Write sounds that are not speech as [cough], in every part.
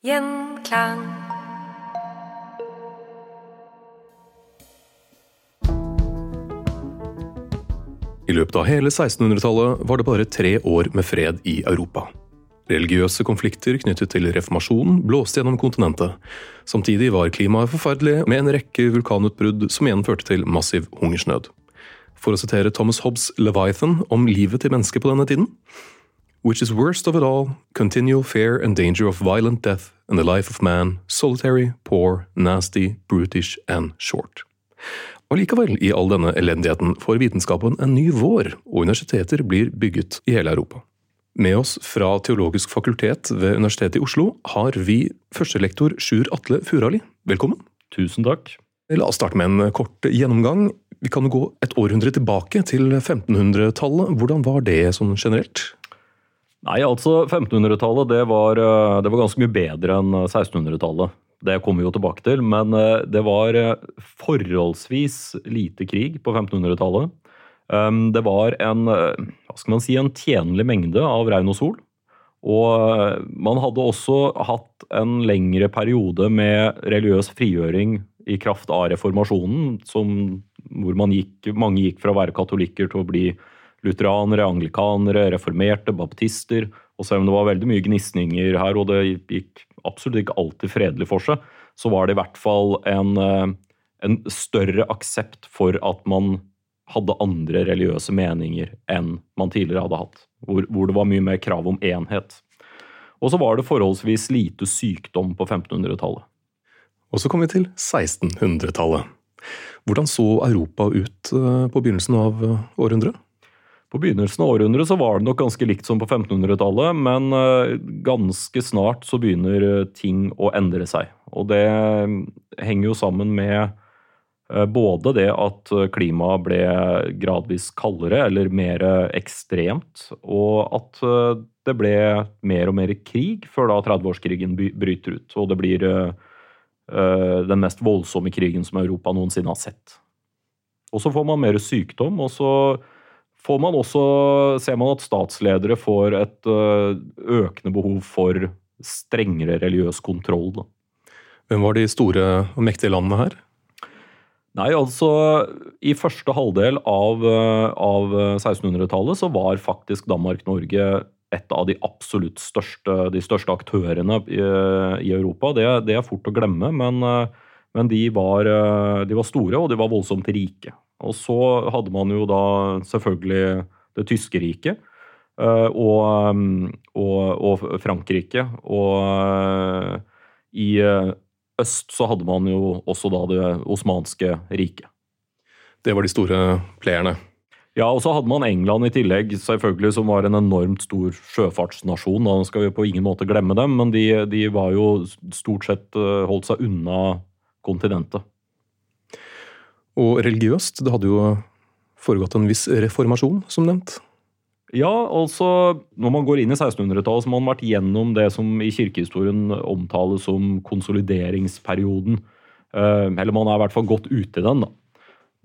Gjenklang. I løpet av hele 1600-tallet var det bare tre år med fred i Europa. Religiøse konflikter knyttet til reformasjonen blåste gjennom kontinentet. Samtidig var klimaet forferdelig, med en rekke vulkanutbrudd som igjen førte til massiv hungersnød. For å sitere Thomas Hobbes' Leviathan om livet til mennesket på denne tiden Which is worst of it all, continual fear and danger of violent death and the life of man, solitary, poor, nasty, brutish and short. Allikevel, i all denne elendigheten, får vitenskapen en ny vår, og universiteter blir bygget i hele Europa. Med oss fra Teologisk fakultet ved Universitetet i Oslo har vi førstelektor Sjur Atle Furali. Velkommen. Tusen takk. La oss starte med en kort gjennomgang. Vi kan jo gå et århundre tilbake, til 1500-tallet. Hvordan var det sånn generelt? Nei, altså 1500-tallet det eh, det var ganske mye bedre enn 1600-tallet. Det kommer vi jo tilbake til, men eh, det var eh, forholdsvis lite krig på 1500-tallet. Um, Det var en, hva skal man si, en tjenlig mengde av regn og sol. Og man hadde også hatt en lengre periode med religiøs frigjøring i kraft av reformasjonen, som, hvor gikk, mange gikk fra å være katolikker til å bli lutheranere, anglikanere, reformerte, baptister. Og selv om det var veldig mye gnisninger her, og det gikk absolutt ikke alltid fredelig for seg, så var det i hvert fall en, en større aksept for at man hadde andre religiøse meninger enn man tidligere hadde hatt. Hvor, hvor det var mye mer krav om enhet. Og så var det forholdsvis lite sykdom på 1500-tallet. Og så kom vi til 1600-tallet. Hvordan så Europa ut på begynnelsen av århundret? På begynnelsen av århundret så var det nok ganske likt som på 1500-tallet, men ganske snart så begynner ting å endre seg. Og det henger jo sammen med både det at klimaet ble gradvis kaldere, eller mer ekstremt, og at det ble mer og mer krig før da 30-årskrigen bryter ut. Og det blir den mest voldsomme krigen som Europa noensinne har sett. Og så får man mer sykdom, og så får man også, ser man at statsledere får et økende behov for strengere religiøs kontroll. Da. Hvem var de store og mektige landene her? Nei, altså I første halvdel av, av 1600-tallet så var faktisk Danmark-Norge et av de absolutt største, de største aktørene i, i Europa. Det, det, er fort å glemme, men, men de, var, de var store og de var voldsomt rike. Og så hadde man jo da selvfølgelig det tyske riket. Og, og, og, Frankrike. Og i øst så hadde man jo også da det osmanske riket. Det var de store playerne? Ja, og så hadde man England i tillegg, selvfølgelig, som var en enormt stor sjøfartsnasjon. Da skal vi på ingen måte glemme dem, men de, de var jo stort sett eh, holdt seg unna kontinentet. Og religiøst, det hadde jo foregått en viss reformasjon, som nevnt. Ja, altså når man går inn i 1600-tallet, så må man vært gjennom det som i kirkehistorien omtales som konsolideringsperioden. Eh, eller man er i hvert fall godt ute i den, da.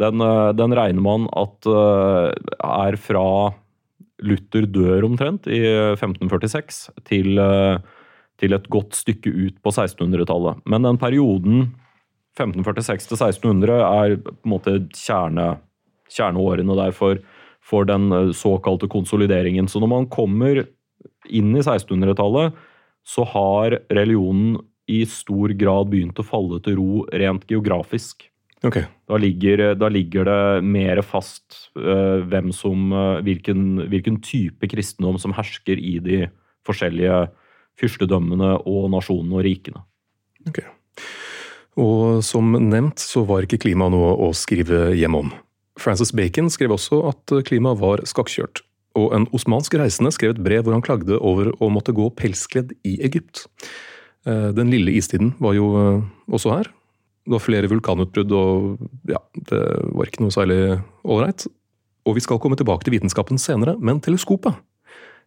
Den, eh, den, regner man at eh, er fra Luther dør omtrent i 1546 til, eh, til et godt stykke ut på 1600-tallet. Men den perioden 1546 til 1600 er på en måte kjerne, kjerneårene der for, for den såkalte konsolideringen. Så når man kommer inn i 1600-tallet, så har religionen i stor grad begynt å falle til ro rent geografisk. Okay. Da, ligger, da, ligger, det mer fast uh, hvem som, uh, hvilken, hvilken, type kristendom som hersker i de forskjellige fyrstedømmene og nasjonene og rikene. Okay. Og som nevnt så var ikke klima noe å skrive hjem om. Francis Bacon skrev også at klimaet var skakkjørt. Og en osmansk reisende skrev et brev hvor han klagde over å måtte gå pelskledd i Egypt. Eh, den lille istiden var jo også her, det var flere vulkanutbrudd, og ja, det var ikke noe særlig ålreit. Og vi skal komme tilbake til vitenskapen senere, men teleskopet,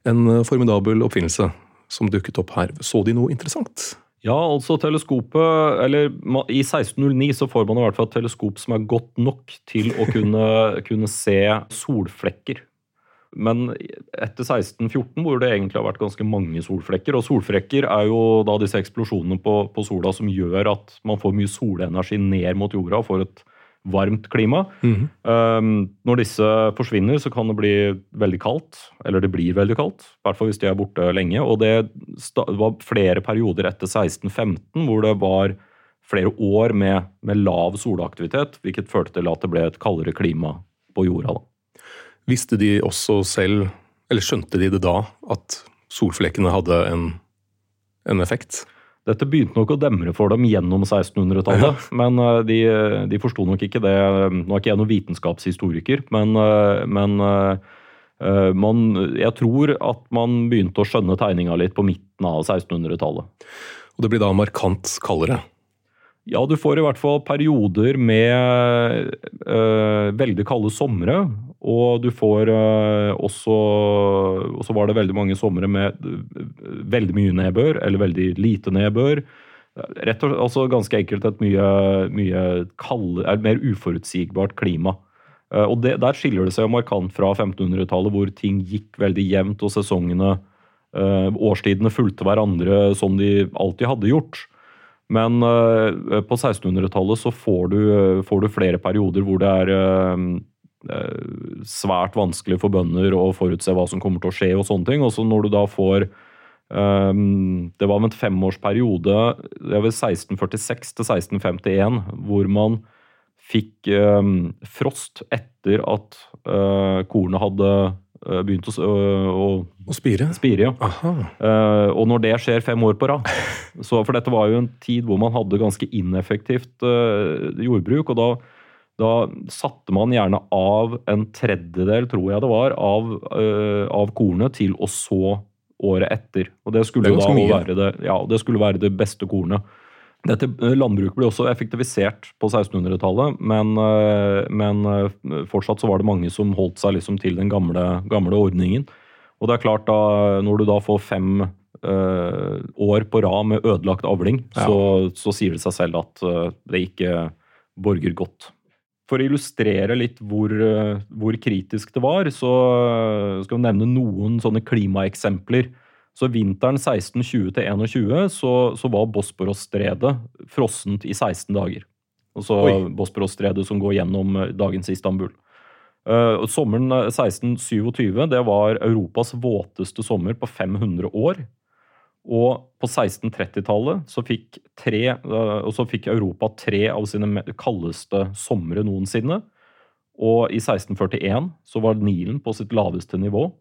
en formidabel oppfinnelse som dukket opp her. Så de noe interessant? Ja, altså teleskopet Eller i 1609 så får man i hvert fall et teleskop som er godt nok til å kunne, [laughs] kunne se solflekker men etter 1614, hvor det egentlig har vært ganske mange solflekker Og solflekker er jo da disse eksplosjonene på, på sola som gjør at man får mye solenergi ned mot jorda og får et varmt klima. Mm -hmm. um, når disse forsvinner, så kan det bli veldig kaldt. Eller det blir veldig kaldt, i hvert fall hvis de er borte lenge. Og det var flere perioder etter 1615 hvor det var flere år med, med lav solaktivitet, hvilket førte til at det ble et kaldere klima på jorda. da. Visste de også selv, eller skjønte de det da, at solflekkene hadde en, en effekt? Dette begynte nok å demre for dem gjennom 1600-tallet, ja. men eh, de, de forsto nok ikke det. Nå er ikke jeg noen vitenskapshistoriker, men, eh, men eh, man, jeg tror at man begynte å skjønne tegninga litt på midten av 1600-tallet. Og det blir da markant kaldere? Ja, du får i hvert fall perioder med øh, veldig kalde somre. Og du får øh, også Og så var det veldig mange somre med veldig mye nedbør, eller veldig lite nedbør. Rett og altså ganske enkelt et mye, mye kalde, mer uforutsigbart klima. Og det, Der skiller det seg jo markant fra 1500-tallet, hvor ting gikk veldig jevnt, og sesongene, øh, årstidene fulgte hverandre som de alltid hadde gjort. Men uh, på 1600-tallet så får du, får du, flere perioder hvor det er uh, svært vanskelig for bønder å forutse hva som kommer til å skje og sånne ting. Og så når du da får Det var en femårsperiode, det var 1646 til 1651, hvor man fikk frost etter at kornet hadde Eh, begynt å, å, å spire. spire ja. uh, og når det skjer fem år på rad [laughs] så, For dette var jo en tid hvor man hadde ganske ineffektivt uh, jordbruk. og da, da, satte man gjerne av en tredjedel, tror jeg det var, av, uh, av kornet til å så året etter. Og det skulle, det da være det, ja, det skulle være det beste kornet. Dette eh, Landbruket ble også effektivisert på 1600-tallet, men, eh, men, eh, fortsatt så var det mange som holdt seg liksom til den gamle, gamle, ordningen. Og det er klart da, Når du da får fem uh, år på rad med ødelagt avling, ja. så, så, sier det seg selv at det ikke borger godt. For å illustrere litt hvor, hvor kritisk det var, så skal vi nevne noen sånne klimaeksempler så vinteren 1620-21 så, så var Bosporos-stredet frossent i 16 dager. Altså Bosporos-stredet som går gjennom eh, dagens Istanbul. Uh, sommeren 1627 eh, det var Europas våteste sommer på 500 år. Og på 1630-tallet så, uh, så fikk Europa tre av sine kaldeste somre noensinne. Og i 1641 så var Nilen på sitt laveste nivå.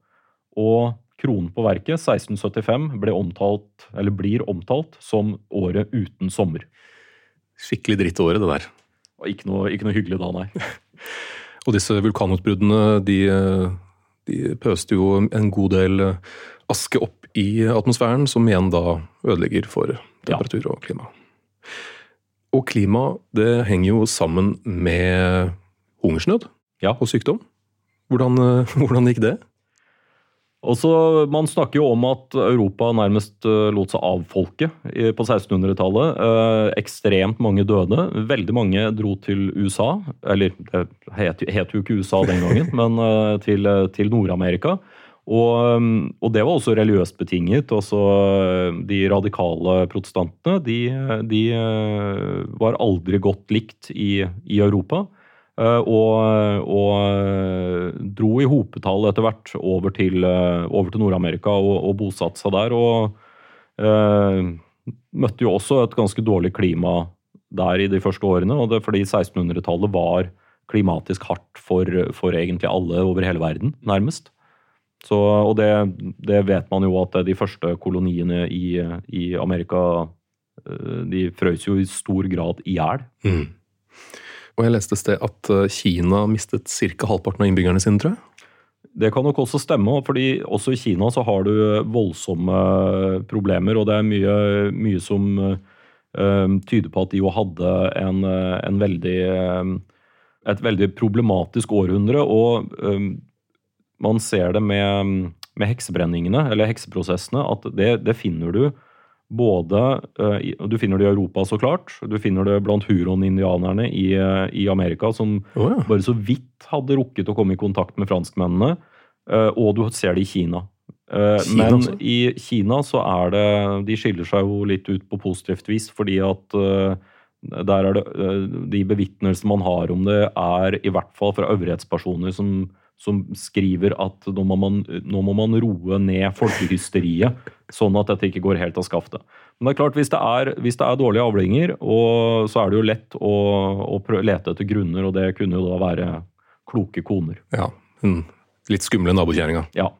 Og Kronen på verket, 1675, ble omtalt, eller blir omtalt som året uten sommer. Skikkelig drittåret, det der. Ikke noe, ikke noe hyggelig da, nei. [laughs] Og disse vulkanutbruddene, de, de pøste jo en god del aske opp i atmosfæren, som igjen da ødelegger for temperatur og klima. Og klima, det henger jo sammen med hungersnød ja. og sykdom. Hvordan, [laughs] hvordan gikk det? Også, man snakker jo om at Europa nærmest uh, lot seg avfolke på 1600-tallet. Uh, eh, ekstremt mange døde. Veldig mange dro til USA. Eller det het, jo ikke USA den gangen, [laughs] men uh, til, til Nord-Amerika. Og, og, det var også religiøst betinget. Også de radikale protestantene de, de var aldri godt likt i, i Europa. Eh, og, og eh, dro i hopetall etter hvert over til, eh, til Nord-Amerika og, og bosatte seg der. Og eh, møtte jo også et ganske dårlig klima der i de første årene. og det er fordi 1600-tallet var klimatisk hardt for, for, egentlig alle over hele verden, nærmest. Så, og det, det, vet man jo at de første koloniene i, i Amerika de frøs jo i stor grad i hjel. Mm. Og jeg leste et sted at eh, Kina mistet ca. halvparten av innbyggerne sine, tror jeg? Det kan nok også stemme, fordi også i Kina så har du voldsomme problemer. Og det er mye, mye som tyder på at de jo hadde en, en veldig, et veldig problematisk århundre. Og man ser det med, med, heksebrenningene, eller hekseprosessene, at det, det finner du både uh, Du finner det i Europa, så klart. Du finner det blant huron-indianerne i, uh, i, Amerika, som oh, ja. bare så vidt hadde rukket å komme i kontakt med franskmennene. Uh, og du ser det i Kina. Kina men også? i Kina så er det De skiller seg jo litt ut på positivt vis, fordi at der er det De bevitnelsene man har om det, er i hvert fall fra øvrighetspersoner som som skriver at nå må, man, nå må man roe ned folkehysteriet, sånn at dette ikke går helt av skaftet. Men det er klart, hvis det er, hvis det er dårlige avlinger, så er det jo lett å, å lete etter grunner, og det kunne jo da være kloke koner. Ja, litt skumle nabokjerringa. Ja.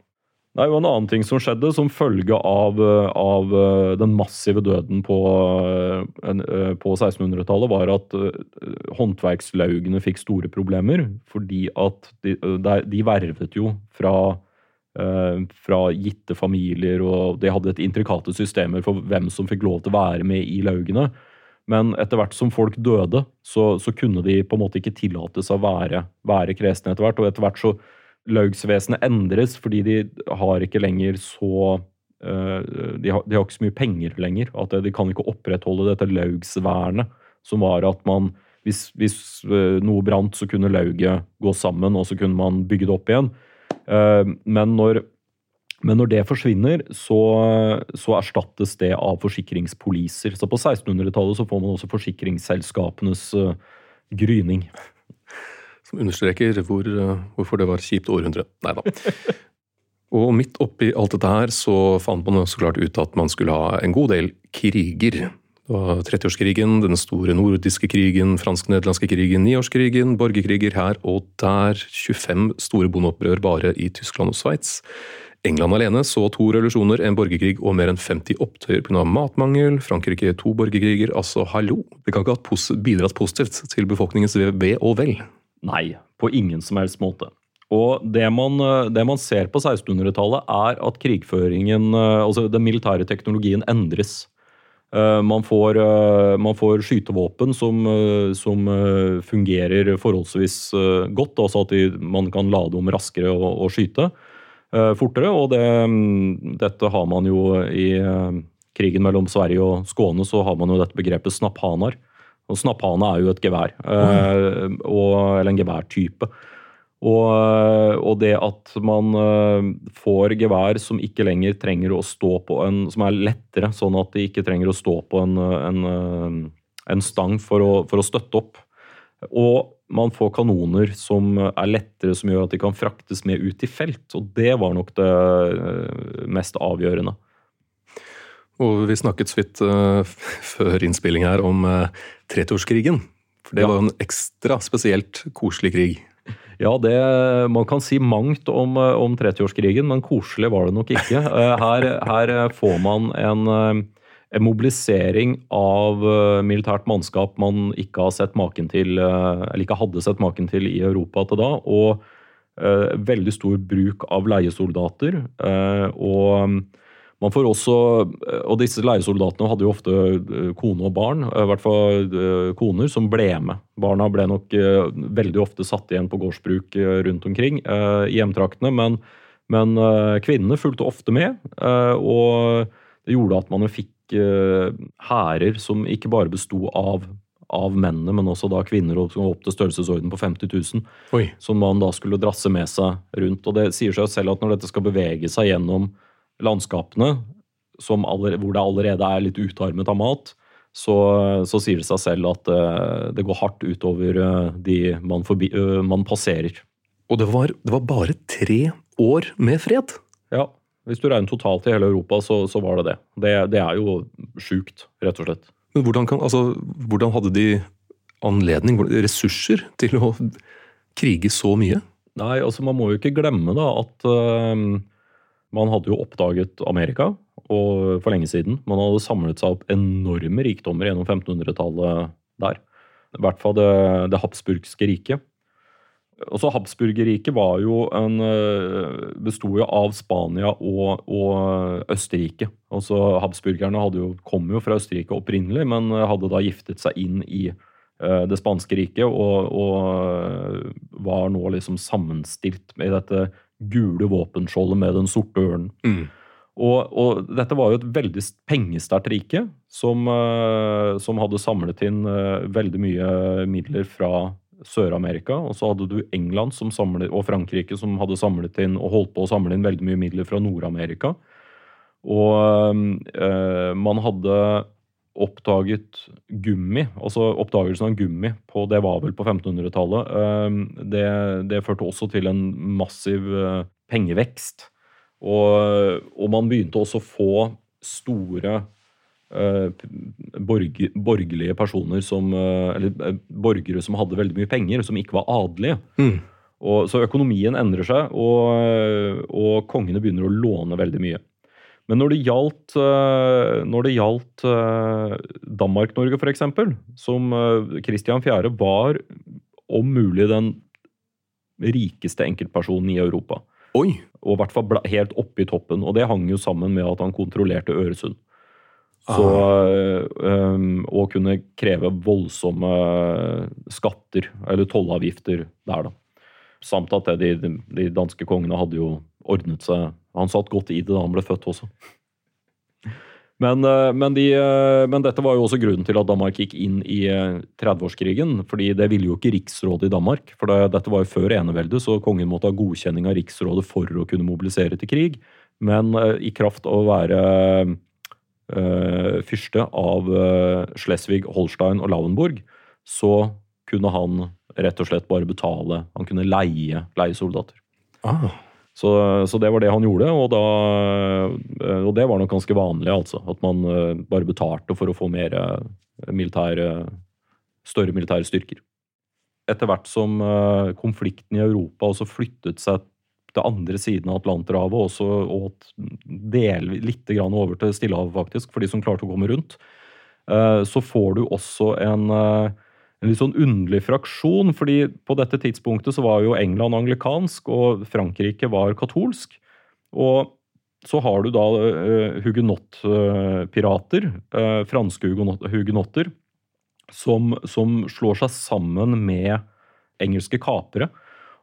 Det er jo en annen ting som skjedde som følge av, av eh, den massive døden på, eh, på 1600-tallet, var at eh, håndverkslaugene fikk store problemer. Fordi at de, de vervet jo fra, fra, gitte familier, og de hadde et intrikate systemer for hvem som fikk lov til å være med i laugene. Men etter hvert som folk døde, så, så kunne de på en måte ikke tillate seg å være, være kresne etter hvert. Og etter hvert så laugsvesenet endres fordi de har ikke lenger så uh, de, har, de, har, ikke så mye penger lenger. At de kan ikke opprettholde dette laugsvernet, som var at man Hvis, hvis uh, noe brant, så kunne lauget gå sammen, og så kunne man bygge det opp igjen. Uh, men når men når det forsvinner, så, så, erstattes det av forsikringspoliser. Så på 1600-tallet så får man også forsikringsselskapenes gryning. Som understreker hvor, eh, hvorfor det var kjipt århundre. Nei da. Og midt oppi alt dette her så fant man så klart ut at man skulle ha en god del kriger. Det var 30-årskrigen, den store nordiske krigen, fransk-nederlandske krigen, niårskrigen, borgerkriger her og der, 25 store bondeopprør bare i Tyskland og Sveits. England alene så to revolusjoner, en borgerkrig og mer enn 50 opptøyer pga. matmangel. Frankrike to borgerkriger. Altså, hallo! Det kan ikke ha bidratt positivt til befolkningens ve og vel. Nei, på ingen som helst måte. Og det man, eh, det man ser på 1600-tallet, er at krigføringen, eh, altså den militære teknologien, endres. Eh, man får, man får skytevåpen som, som, fungerer forholdsvis godt, altså at de, man kan lade om raskere og, og skyte fortere. Og det, mm, dette har man jo i krigen mellom Sverige og Skåne, så har man jo dette begrepet snapphanar. Og snapphane er jo et gevær, mm. og, eller en geværtype. Og, og, det at man eh, får gevær som ikke lenger trenger å stå på en Som er lettere, sånn at de ikke trenger å stå på en, en, eh, en stang for å, for å, støtte opp. Og man får kanoner som er lettere, som gjør at de kan fraktes med ut i felt. Og det var nok det mest avgjørende. Og vi snakket så vidt uh, før innspilling her om uh, tretårskrigen. For det ja. var jo en ekstra spesielt koselig krig. Ja, det, man kan si mangt om, eh, om 30-årskrigen, men koselig var det nok ikke. Her, her får man en, en mobilisering av militært mannskap man ikke har sett maken til, eller ikke hadde sett maken til i Europa til da. Og veldig stor bruk av leiesoldater. og man får også, og disse leiesoldatene hadde jo ofte kone og barn, i hvert fall koner, som ble med. Barna ble nok veldig ofte satt igjen på gårdsbruk rundt omkring i hjemtraktene, men, men kvinnene fulgte ofte med. og det gjorde at man fikk hærer som ikke bare besto av, av, mennene, men også da kvinner opp til størrelsesorden på 50 000. Oi. Som man da skulle drasse med seg rundt. Og det sier seg selv at når dette skal bevege seg gjennom landskapene, allerede, hvor det allerede er litt utarmet av mat, så, så sier det seg selv at uh, det går hardt utover uh, de man, forbi, uh, man passerer. Og det var, det var bare tre år med fred? Ja. Hvis du regner totalt i hele Europa, så, så var det det. det. det. er jo sjukt, rett og slett. Men hvordan, kan, altså, hvordan hadde de anledning, ressurser, til å krige så mye? Nei, altså Man må jo ikke glemme da at man hadde jo oppdaget Amerika og for lenge siden. Man hadde samlet seg opp enorme rikdommer gjennom 1500-tallet der. I hvert fall det, det habsburgske riket. Også Habsburgerriket var jo eh, besto jo av Spania og, og Østerrike. Altså Habsburgerne jo, kom jo fra Østerrike opprinnelig, men hadde da giftet seg inn i uh, det spanske riket og, og, eh, var nå liksom sammenstilt med dette gule våpenskjoldet med den sorte ørnen. Mm. Og, og, dette var jo et veldig pengesterkt rike som, uh, som, hadde samlet inn uh, veldig mye midler fra Sør-Amerika, og så hadde du England samlet, og Frankrike som hadde samlet inn og holdt på å samle inn veldig mye midler fra Nord-Amerika. Og øh, man hadde oppdaget gummi, altså oppdagelsen av gummi på det var vel på 1500-tallet. Øh, det, det, førte også til en massiv øh, pengevekst. Og, og, man begynte også å få store borger, borgerlige personer som Eller borgere som hadde veldig mye penger, som ikke var adelige. Mm. Og, så økonomien endrer seg, og, og, kongene begynner å låne veldig mye. Men når det gjaldt, når det gjaldt Danmark-Norge, f.eks., som Kristian 4. var om mulig den rikeste enkeltpersonen i Europa. Oi. Og i hvert fall helt oppe i toppen. Og det hang jo sammen med at han kontrollerte Øresund. Så um, og kunne kreve voldsomme skatter, eller tollavgifter der, da. Samt at de, de, danske kongene hadde jo ordnet seg Han satt godt i det da han ble født også. Men, eh, men, de, eh, men, dette var jo også grunnen til at Danmark gikk inn i 30-årskrigen. fordi det ville jo ikke riksrådet i Danmark. For det, dette var jo før eneveldet, så kongen måtte ha godkjenning av riksrådet for å kunne mobilisere til krig. Men i kraft av å være øh, fyrste av øh, Schleswig, Holstein og Lauenburg, så kunne han rett og slett bare betale Han kunne leie leiesoldater. Ah. Så, så, det var det han gjorde, og, da, eh, og det var nok ganske vanlig, altså. At man bare betalte for å få mer militære Større militære styrker. Etter hvert som konflikten i Europa også flyttet seg til andre siden av Atlanterhavet også, og del, litt over til Stillehavet, faktisk, for de som klarte å komme rundt, eh, så får du også en, eh, en litt sånn underlig fraksjon. fordi på dette tidspunktet så var jo England anglikansk, og Frankrike var katolsk. Og så har du da uh, hugenottpirater, uh, franske hugenotter, som, som, slår seg sammen med engelske kapere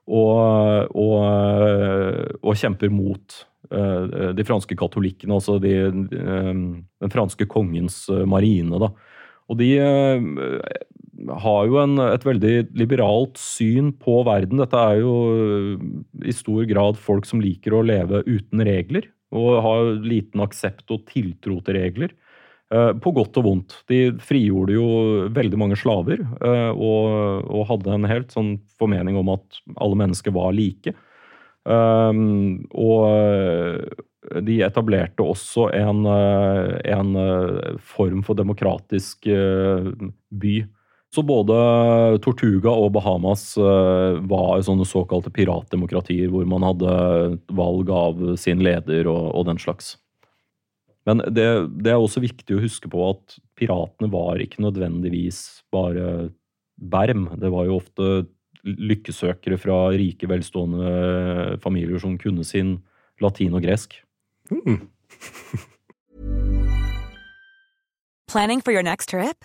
og, og, og kjemper mot de franske katolikkene, altså de, den franske kongens marine. Da. Og de har jo en, et veldig liberalt syn på verden. Dette er jo i stor grad folk som liker å leve uten regler, og har liten aksept og tiltro til regler. Eh, på godt og vondt. De frigjorde jo veldig mange slaver, eh, og, og hadde en helt sånn formening om at alle mennesker var like. Og de etablerte også en, en form for demokratisk by. Så både Tortuga og Bahamas var sånne såkalte piratdemokratier, hvor man hadde valg av sin leder og, og den slags. Men det, det, er også viktig å huske på at piratene var ikke nødvendigvis bare berm. Det var jo ofte lykkesøkere fra rike, velstående familier som kunne sin latin og gresk. Mm. [laughs] Planning for your next trip?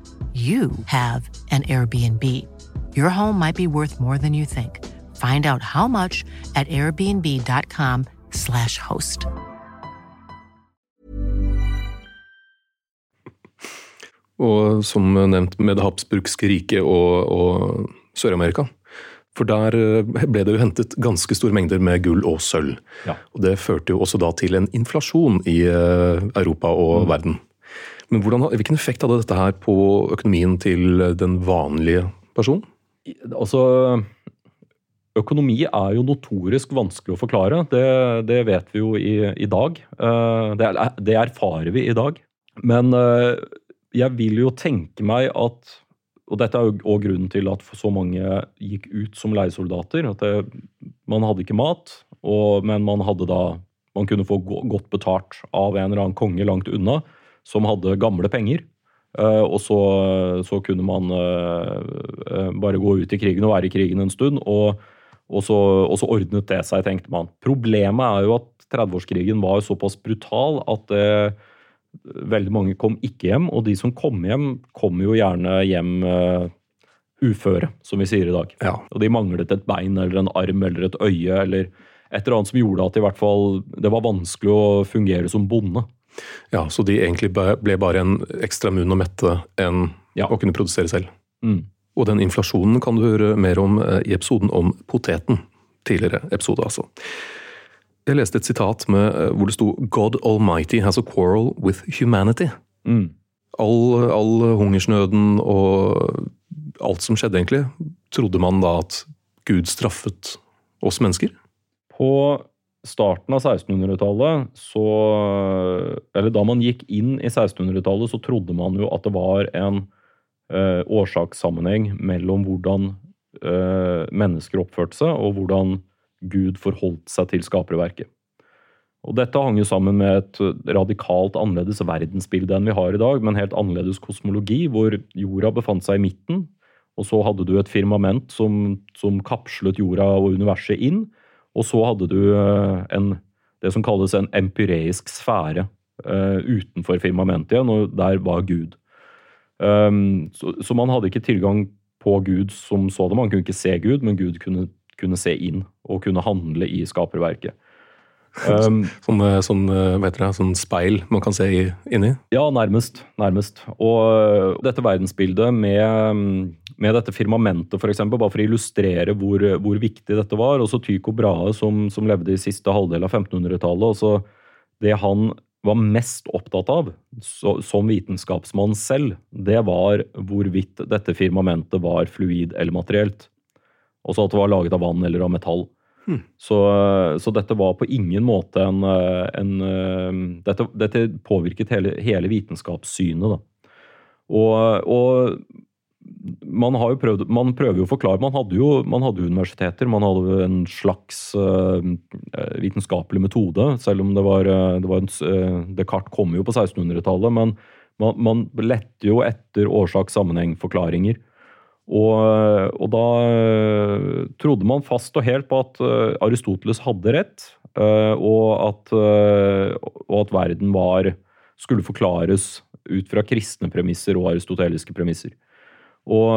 you have an Airbnb. Your home might be worth more than you think. Find out how much at airbnb.com slash host. Og som nevnt med det habsburgske riket og, og Sør-Amerika. For der eh, ble det jo hentet ganske store mengder med gull og sølv. Ja. Og det førte jo også da til en inflasjon i eh, Europa og mm. verden. Men hvordan, hvilken effekt hadde dette her på økonomien til den vanlige personen? Altså, Økonomi er jo notorisk vanskelig å forklare. Det, det vet vi jo i, i dag. Eh, det, det, erfarer vi i dag. Men eh, jeg vil jo tenke meg at Og dette er jo òg grunnen til at så mange gikk ut som leiesoldater. At det, man hadde ikke mat, og, men man hadde da Man kunne få godt betalt av en eller annen konge langt unna som hadde gamle penger. Uh, og så, så, kunne man uh, bare gå ut i krigen og være i krigen en stund. Og, og, så, og, så, ordnet det seg, tenkte man. Problemet er jo at 30-årskrigen var såpass brutal at uh, veldig mange kom ikke hjem. Og de som kom hjem, kom jo gjerne hjem uføre, som vi sier i dag. Ja. Og de manglet et bein eller en arm eller et øye eller et eller annet som gjorde at i hvert fall det var vanskelig å fungere som bonde. Ja, Så de egentlig ble bare en ekstra munn å mette enn ja. å kunne produsere selv. Mm. Og den inflasjonen kan du høre mer om eh, i episoden om poteten. Tidligere episode, altså. Jeg leste et sitat med, eh, hvor det sto 'God Almighty has a quarrel with humanity'. Mm. All, all hungersnøden og alt som skjedde, egentlig, trodde man da at Gud straffet oss mennesker? På starten av 1600-tallet, så Eller da man gikk inn i 1600-tallet, så trodde man jo at det var en eh, årsakssammenheng mellom hvordan eh, mennesker oppførte seg, og hvordan Gud forholdt seg til skaperverket. Og Dette hang jo sammen med et radikalt annerledes verdensbilde enn vi har i dag, med en helt annerledes kosmologi, hvor jorda befant seg i midten, og så hadde du et firmament som, som kapslet jorda og universet inn, og så hadde du eh, en, det som kalles en empyreisk sfære uh, utenfor firmamentet igjen, og der var Gud. Um, så, så, man hadde ikke tilgang på Gud som så det. Man kunne ikke se Gud, men Gud kunne, kunne se inn og kunne handle i skaperverket. Um, [laughs] sånn, eh, sånn, vet dere, sånn speil man kan se inni? Ja, nærmest. nærmest. Og dette verdensbildet med, med dette firmamentet, eksempel, bare for å illustrere hvor, hvor viktig dette var. Også Tycho Brahe, som, som levde i siste halvdel av 1500-tallet. Det han var mest opptatt av så, som vitenskapsmann selv, det var hvorvidt dette firmamentet var fluid eller materielt. Også at det var laget av vann eller av metall. Hmm. Så, så dette var på ingen måte en, en dette, dette, påvirket hele, hele vitenskapssynet, da. Og, og man, har jo prøvd, man prøver jo å forklare Man hadde jo, man hadde universiteter, man hadde en slags uh, vitenskapelig metode. Selv om det var, det var en, Descartes kom jo på 1600-tallet, men man, man lette jo etter årsak-sammenheng-forklaringer. Og, og, da uh, trodde man fast og helt på at Aristoteles hadde rett, og at, og at verden var, skulle forklares ut fra kristne premisser og aristoteliske premisser. Og,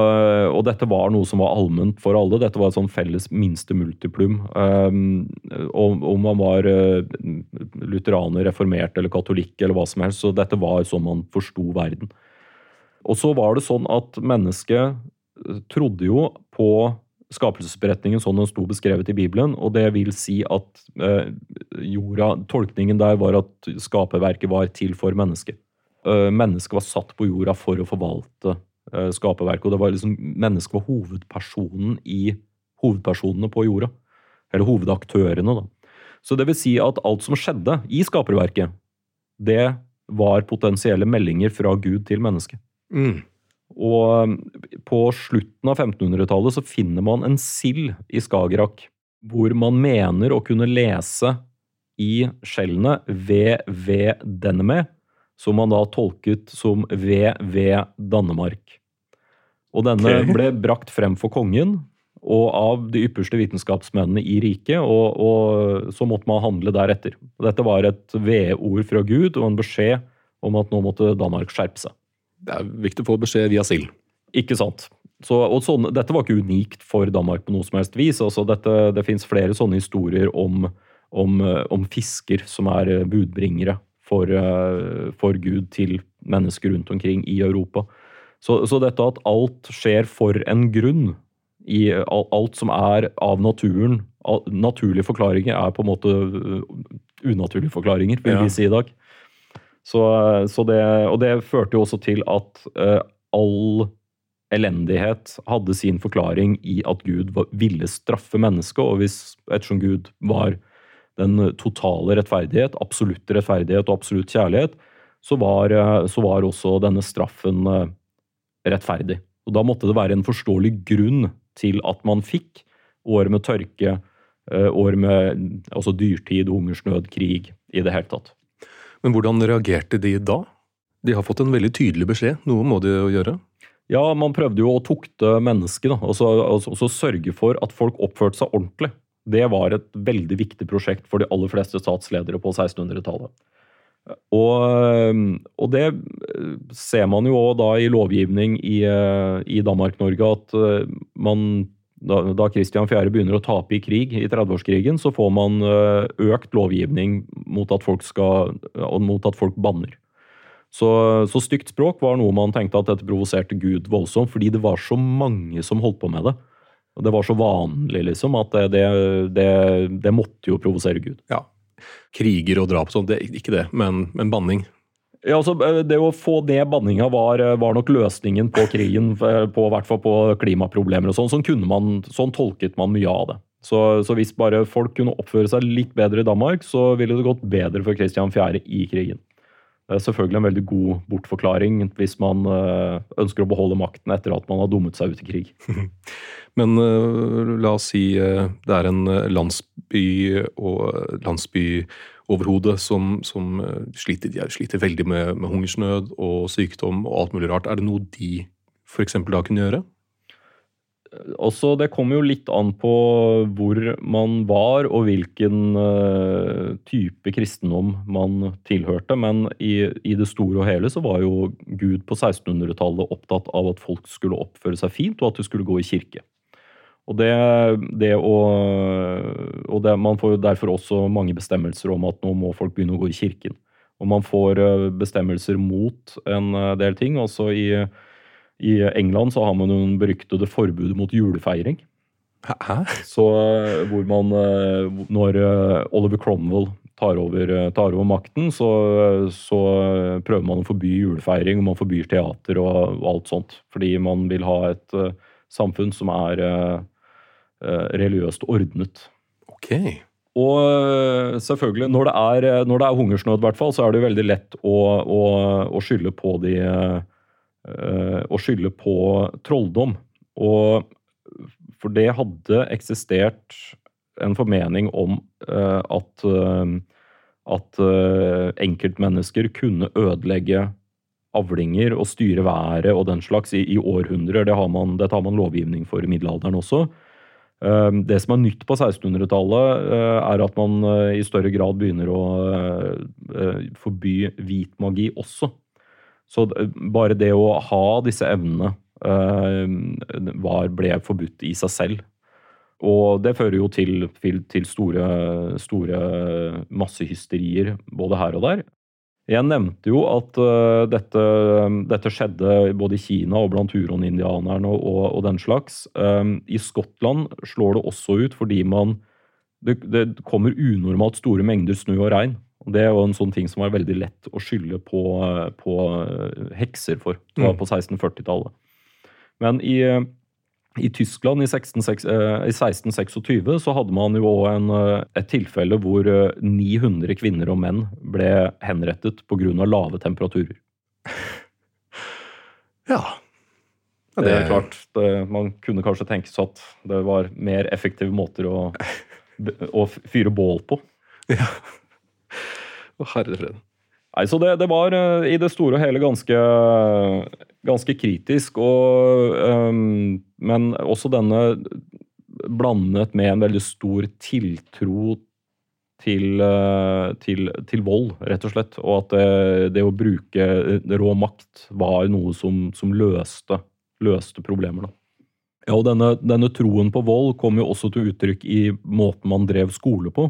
og, dette var noe som var allment for alle. Dette var et sånn felles minste multiplum. Um, om man var lutheraner, reformert eller katolikk eller hva som helst. Så dette var sånn man forsto verden. Og så var det sånn at mennesket trodde jo på skapelsesberetningen sånn den sto beskrevet i Bibelen, og det vil si at eh, jorda, tolkningen der var at skaperverket var til for mennesket. Eh, mennesket var satt på jorda for å forvalte eh, skaperverket, og det var liksom, mennesket var hovedpersonen i hovedpersonene på jorda. Eller hovedaktørene, da. Så det vil si at alt som skjedde i skaperverket, det var potensielle meldinger fra Gud til mennesket. Mm. Og på slutten av 1500-tallet så finner man en sild i Skagerrak hvor man mener å kunne lese i skjellene VV Deneme, som man da tolket som VV Danmark. Og denne ble brakt frem for kongen og av de ypperste vitenskapsmennene i riket, og, og så måtte man handle deretter. Dette var et V-ord fra Gud og en beskjed om at nå måtte Danmark skjerpe seg. Det er viktig å få beskjed via SIL. Ikke sant. Så, og sånn, dette var ikke unikt for Danmark på noe som helst vis. Altså dette, det fins flere sånne historier om, om, eh, om fisker som er eh, budbringere for, eh, for Gud til mennesker rundt omkring i Europa. Så, så dette at alt skjer for en grunn, i alt som er av naturen Naturlige forklaringer er på en måte unaturlige forklaringer, vil Ja. vi si i dag. Så, så det, og det førte jo også til at uh, all elendighet hadde sin forklaring i at Gud ville straffe mennesket, og hvis, ettersom Gud var den totale rettferdighet, absolutte rettferdighet og absolutt kjærlighet, så var, eh, så var også denne straffen eh, rettferdig. Og da måtte det være en forståelig grunn til at man fikk år med tørke, år med altså dyrtid, hungersnød, krig i det hele tatt. Men hvordan reagerte de da? De har fått en veldig tydelig beskjed. Noe må de jo gjøre. Ja, man prøvde jo å tukte mennesket, og så og så sørge for at folk oppførte seg ordentlig. Det var et veldig viktig prosjekt for de aller fleste statsledere på 1600-tallet. Og, og det eh, ser man jo da i lovgivning i, eh, i Danmark-Norge, at eh, man da, Kristian 4. begynner å tape i krig, i 30-årskrigen, så får man eh, økt lovgivning mot at folk, skal, mot at folk banner. Så, så stygt språk var noe man tenkte at dette provoserte Gud voldsomt, fordi det var så mange som holdt på med det. Det var så vanlig, liksom, at det, det, det, det måtte jo provosere Gud. Ja. Kriger og drap og sånn, ikke det, men, men banning. Ja, altså, Det å få ned banninga var, var nok løsningen på krigen, [laughs] eh, på, hvert fall på klimaproblemer og sånn. Sånn, sånn tolket man mye av det. Så, så hvis bare folk kunne oppføre seg litt bedre i Danmark, så ville det gått bedre for Kristian 4. i krigen. Det er selvfølgelig en veldig god bortforklaring hvis man ønsker å beholde makten etter at man har dummet seg ut i krig. [laughs] Men la oss si det er en landsby og landsbyoverhode som, som øh, sliter, sliter veldig med, med hungersnød og sykdom og alt mulig rart. Er det noe de f.eks. da kunne gjøre? Også, det kommer jo litt an på hvor man var og hvilken øh, type kristendom man tilhørte, men i, i det store og hele så var jo Gud på 1600-tallet opptatt av at folk skulle oppføre seg fint, og at de skulle gå i kirke. Og, det, det å, og det, Man får jo derfor også mange bestemmelser om at nå må folk begynne å gå i kirken. Og man får øh, bestemmelser mot en øh, del ting. Også i i England så har man jo den beryktede forbudet mot julefeiring. Hæ? Så eh, hvor man eh, Når eh, Oliver Cromwell tar over, eh, tar over makten, så, så prøver man å forby julefeiring, og man forbyr teater og, og alt sånt. Fordi man vil ha et eh, samfunn som er eh, eh, religiøst ordnet. Ok. Og øh, selvfølgelig, når det er, øh, når det er hungersnød, i hvert fall, så er det veldig lett å, å, å skylde på de Å skylde på trolldom. Og for det hadde eksistert en formening om at, at enkeltmennesker kunne ødelegge avlinger og styre været og den slags i, i århundrer. Det har man, dette har man lovgivning for i middelalderen også. Um, Det som er nytt på 1600-tallet, uh, er at man uh, i større grad begynner å uh, forby hvit magi også. Så bare det å ha disse evnene var, ble forbudt i seg selv. Og det fører jo til, til store, store massehysterier både her og der. Jeg nevnte jo at uh, dette, dette skjedde både i Kina og blant huron-indianerne og, og, og den slags. Um, I Skottland slår det også ut fordi man det, det kommer unormalt store mengder snø og regn. Det er jo en sånn ting som var veldig lett å skylde på, på hekser for. Det var Mm. på 1640-tallet. Men i, i Tyskland i, 16, eh, i 1626 så hadde man jo en, eh, et tilfelle hvor eh, 900 kvinner og menn ble henrettet pga. lave temperaturer. [laughs] Ja. Ja, Det er klart, det, Man kunne kanskje tenke seg at det var mer effektive måter å, å fyre bål på. [laughs] Ja. Å, herre fred. Nei, så det, det var eh, i det store og hele ganske, ganske kritisk. Og, um, men også denne blandet med en veldig stor tiltro til, eh, til, til vold, rett og slett. Og at det, det å bruke rå makt var noe som, som løste, løste problemer. Da. Ja, og denne, denne troen på vold kom jo også til uttrykk i måten man drev skole på.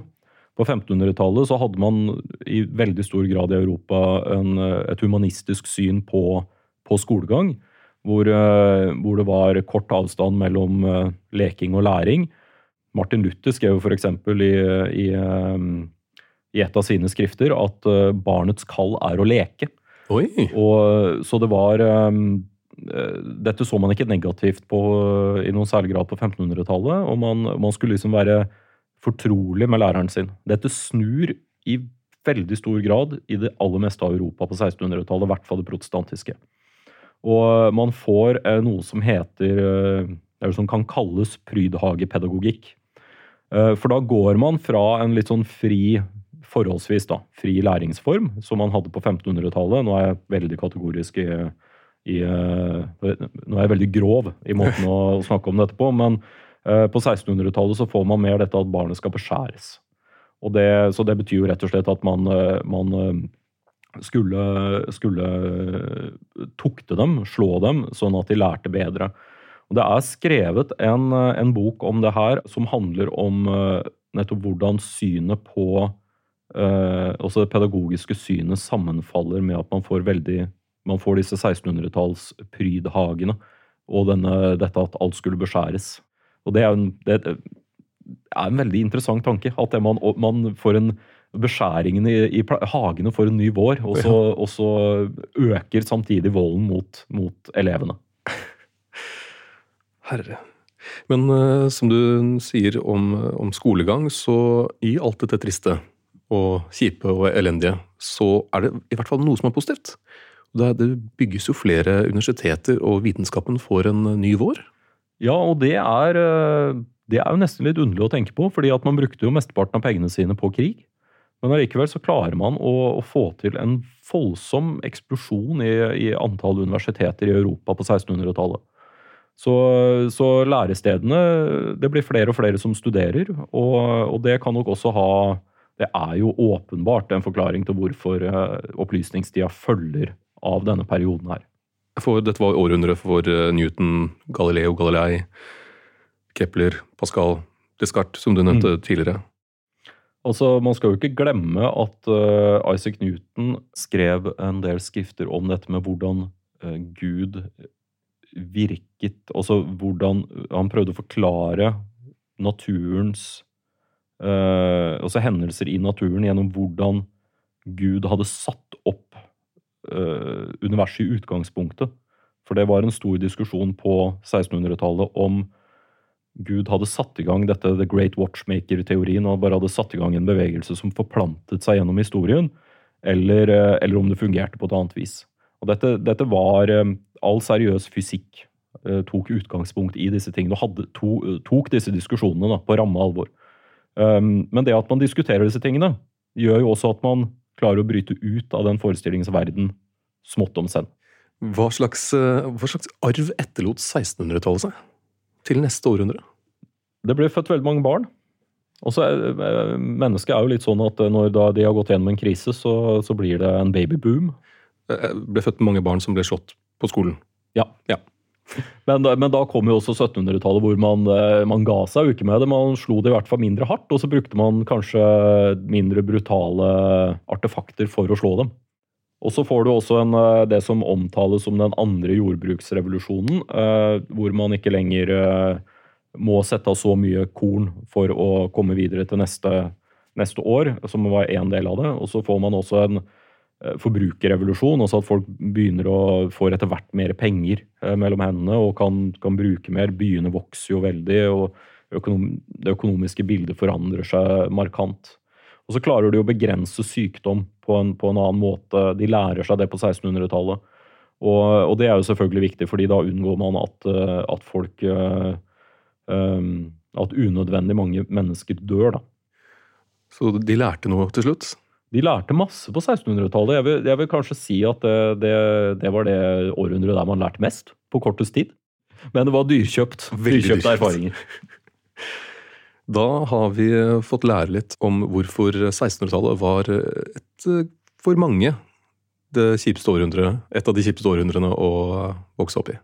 På 1500-tallet så hadde man i veldig stor grad i Europa en, et humanistisk syn på, på skolegang. Hvor, eh, hvor det var kort avstand mellom eh, leking og læring. Martin Luther skrev f.eks. I, i, eh, i et av sine skrifter at eh, barnets kall er å leke. Og, så det var eh, eh, Dette så man ikke negativt på i noen særlig grad på 1500-tallet. Og man, man skulle liksom være fortrolig med læreren sin. Dette snur i veldig stor grad i det aller meste av Europa på 1600-tallet, i hvert fall det protestantiske. Og man får eh, noe som heter eh, det er jo som kan kalles prydhagepedagogikk. Eh, For da går man fra en litt sånn fri, forholdsvis da, fri læringsform, som man hadde på 1500-tallet. Nå er jeg veldig kategorisk i, i eh, Nå er jeg veldig grov i måten å snakke om dette på, men eh, på 1600-tallet så får man mer dette at barnet skal beskjæres. Det, så det betyr jo rett og slett at man, eh, man eh, skulle, skulle tukte dem, slå dem, sånn at de lærte bedre. Og Det er skrevet en, en bok om det her som handler om eh, nettopp hvordan synet på eh, Også det pedagogiske synet sammenfaller med at man får veldig man får disse 1600-talls prydhagene og denne, dette at alt skulle beskjæres. Og det er, en, det er en veldig interessant tanke. At det man, man får en beskjæringen i, i hagene får en ny vår, og så, og så øker samtidig volden mot, mot elevene. Herre. Men uh, som du sier om, om skolegang, så i alt dette triste og kjipe og elendige, så er det i hvert fall noe som er positivt. Det, det bygges jo flere universiteter, og vitenskapen får en ny vår. Ja, og det er, eh, det er jo nesten litt underlig å tenke på, fordi at man brukte jo mesteparten av pengene sine på krig. Men allikevel så klarer man å, å få til en voldsom eksplosjon i, i antall universiteter i Europa på 1600-tallet. Så, så lærestedene Det blir flere og flere som studerer, og, og det kan nok også ha Det er jo åpenbart en forklaring til hvorfor eh, opplysningstida følger av denne perioden her. For dette var århundret for eh, Newton, Galileo Galilei, Kepler, Pascal, Descartes, som du nevnte tidligere. Altså, Man skal jo ikke glemme at uh, Isaac Newton skrev en del skrifter om dette med hvordan uh, Gud virket Altså hvordan han prøvde å forklare naturens uh, Altså hendelser i naturen gjennom hvordan Gud hadde satt opp eh, universet i utgangspunktet. For det var en stor diskusjon på 1600-tallet om Gud hadde satt i gang dette The Great Watchmaker-teorien og bare hadde satt i gang en bevegelse som forplantet seg gjennom historien, eller, eh, eller om det fungerte på et annet vis. Og dette, dette var eh, All seriøs fysikk tok utgangspunkt i disse tingene og hadde, to, tok disse diskusjonene da, på ramme alvor. Um, men det at man diskuterer disse tingene, gjør jo også at man klarer å bryte ut av den forestillingens verden smått om senn. Hva slags, hva slags arv etterlot 1600-tallet seg? til neste århundre? Det ble født veldig mange barn. Og så Mennesket er jo litt sånn at når de har gått gjennom en krise, så, så blir det en babyboom. Det eh, ble født mange barn som ble slått på skolen. Ja. ja. Men, men, da kom jo også 1700-tallet hvor man, eh, man, ga seg jo ikke med det. Man slo det i hvert fall mindre hardt, og så brukte man kanskje mindre brutale artefakter for å slå dem. Og så får du også en, eh, det som omtales som den andre jordbruksrevolusjonen, eh, hvor man ikke lenger må sette av så mye korn for å komme videre til neste, neste år, som var én del av det. Og så får man også en forbrukerrevolusjon, altså at folk begynner å få etter hvert mer penger mellom hendene og kan, kan bruke mer. Byene vokser jo veldig, og økonom, det økonomiske bildet forandrer seg markant. Og så klarer de å begrense sykdom på en, på en annen måte. De lærer seg det på 1600-tallet. Og, og, det er jo selvfølgelig viktig, fordi da unngår man at, eh, at folk At unødvendig mange mennesker dør, da. Så de lærte noe til slutt? De lærte masse på 1600-tallet. Jeg, jeg, vil kanskje si at det, det, det, var det århundret der man lærte mest, på kortest tid. Men det var dyrkjøpt. [laughs] Dyrkjøpte erfaringer. [laughs] Da har vi fått lære litt om hvorfor 1600-tallet var et, for mange det kjipeste århundret, et av de kjipeste århundrene å vokse opp i.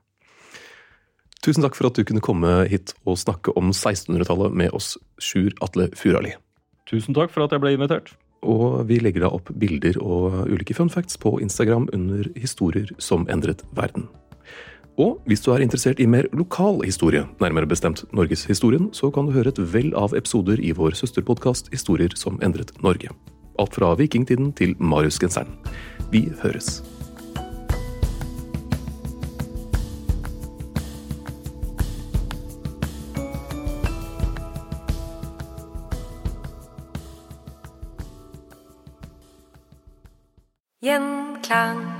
Tusen takk for at du kunne komme hit og snakke om 1600-tallet med oss, Sjur Atle Furali. Tusen takk for at jeg ble invitert. Og vi legger da opp bilder og ulike fun facts på Instagram under Historier som endret verden. Og hvis du er interessert i mer lokal historie, nærmere bestemt norgeshistorien, så kan du høre et vell av episoder i vår søsterpodkast Historier som endret Norge. Alt fra vikingtiden til Mariusgenseren. Vi høres. Gjenklang.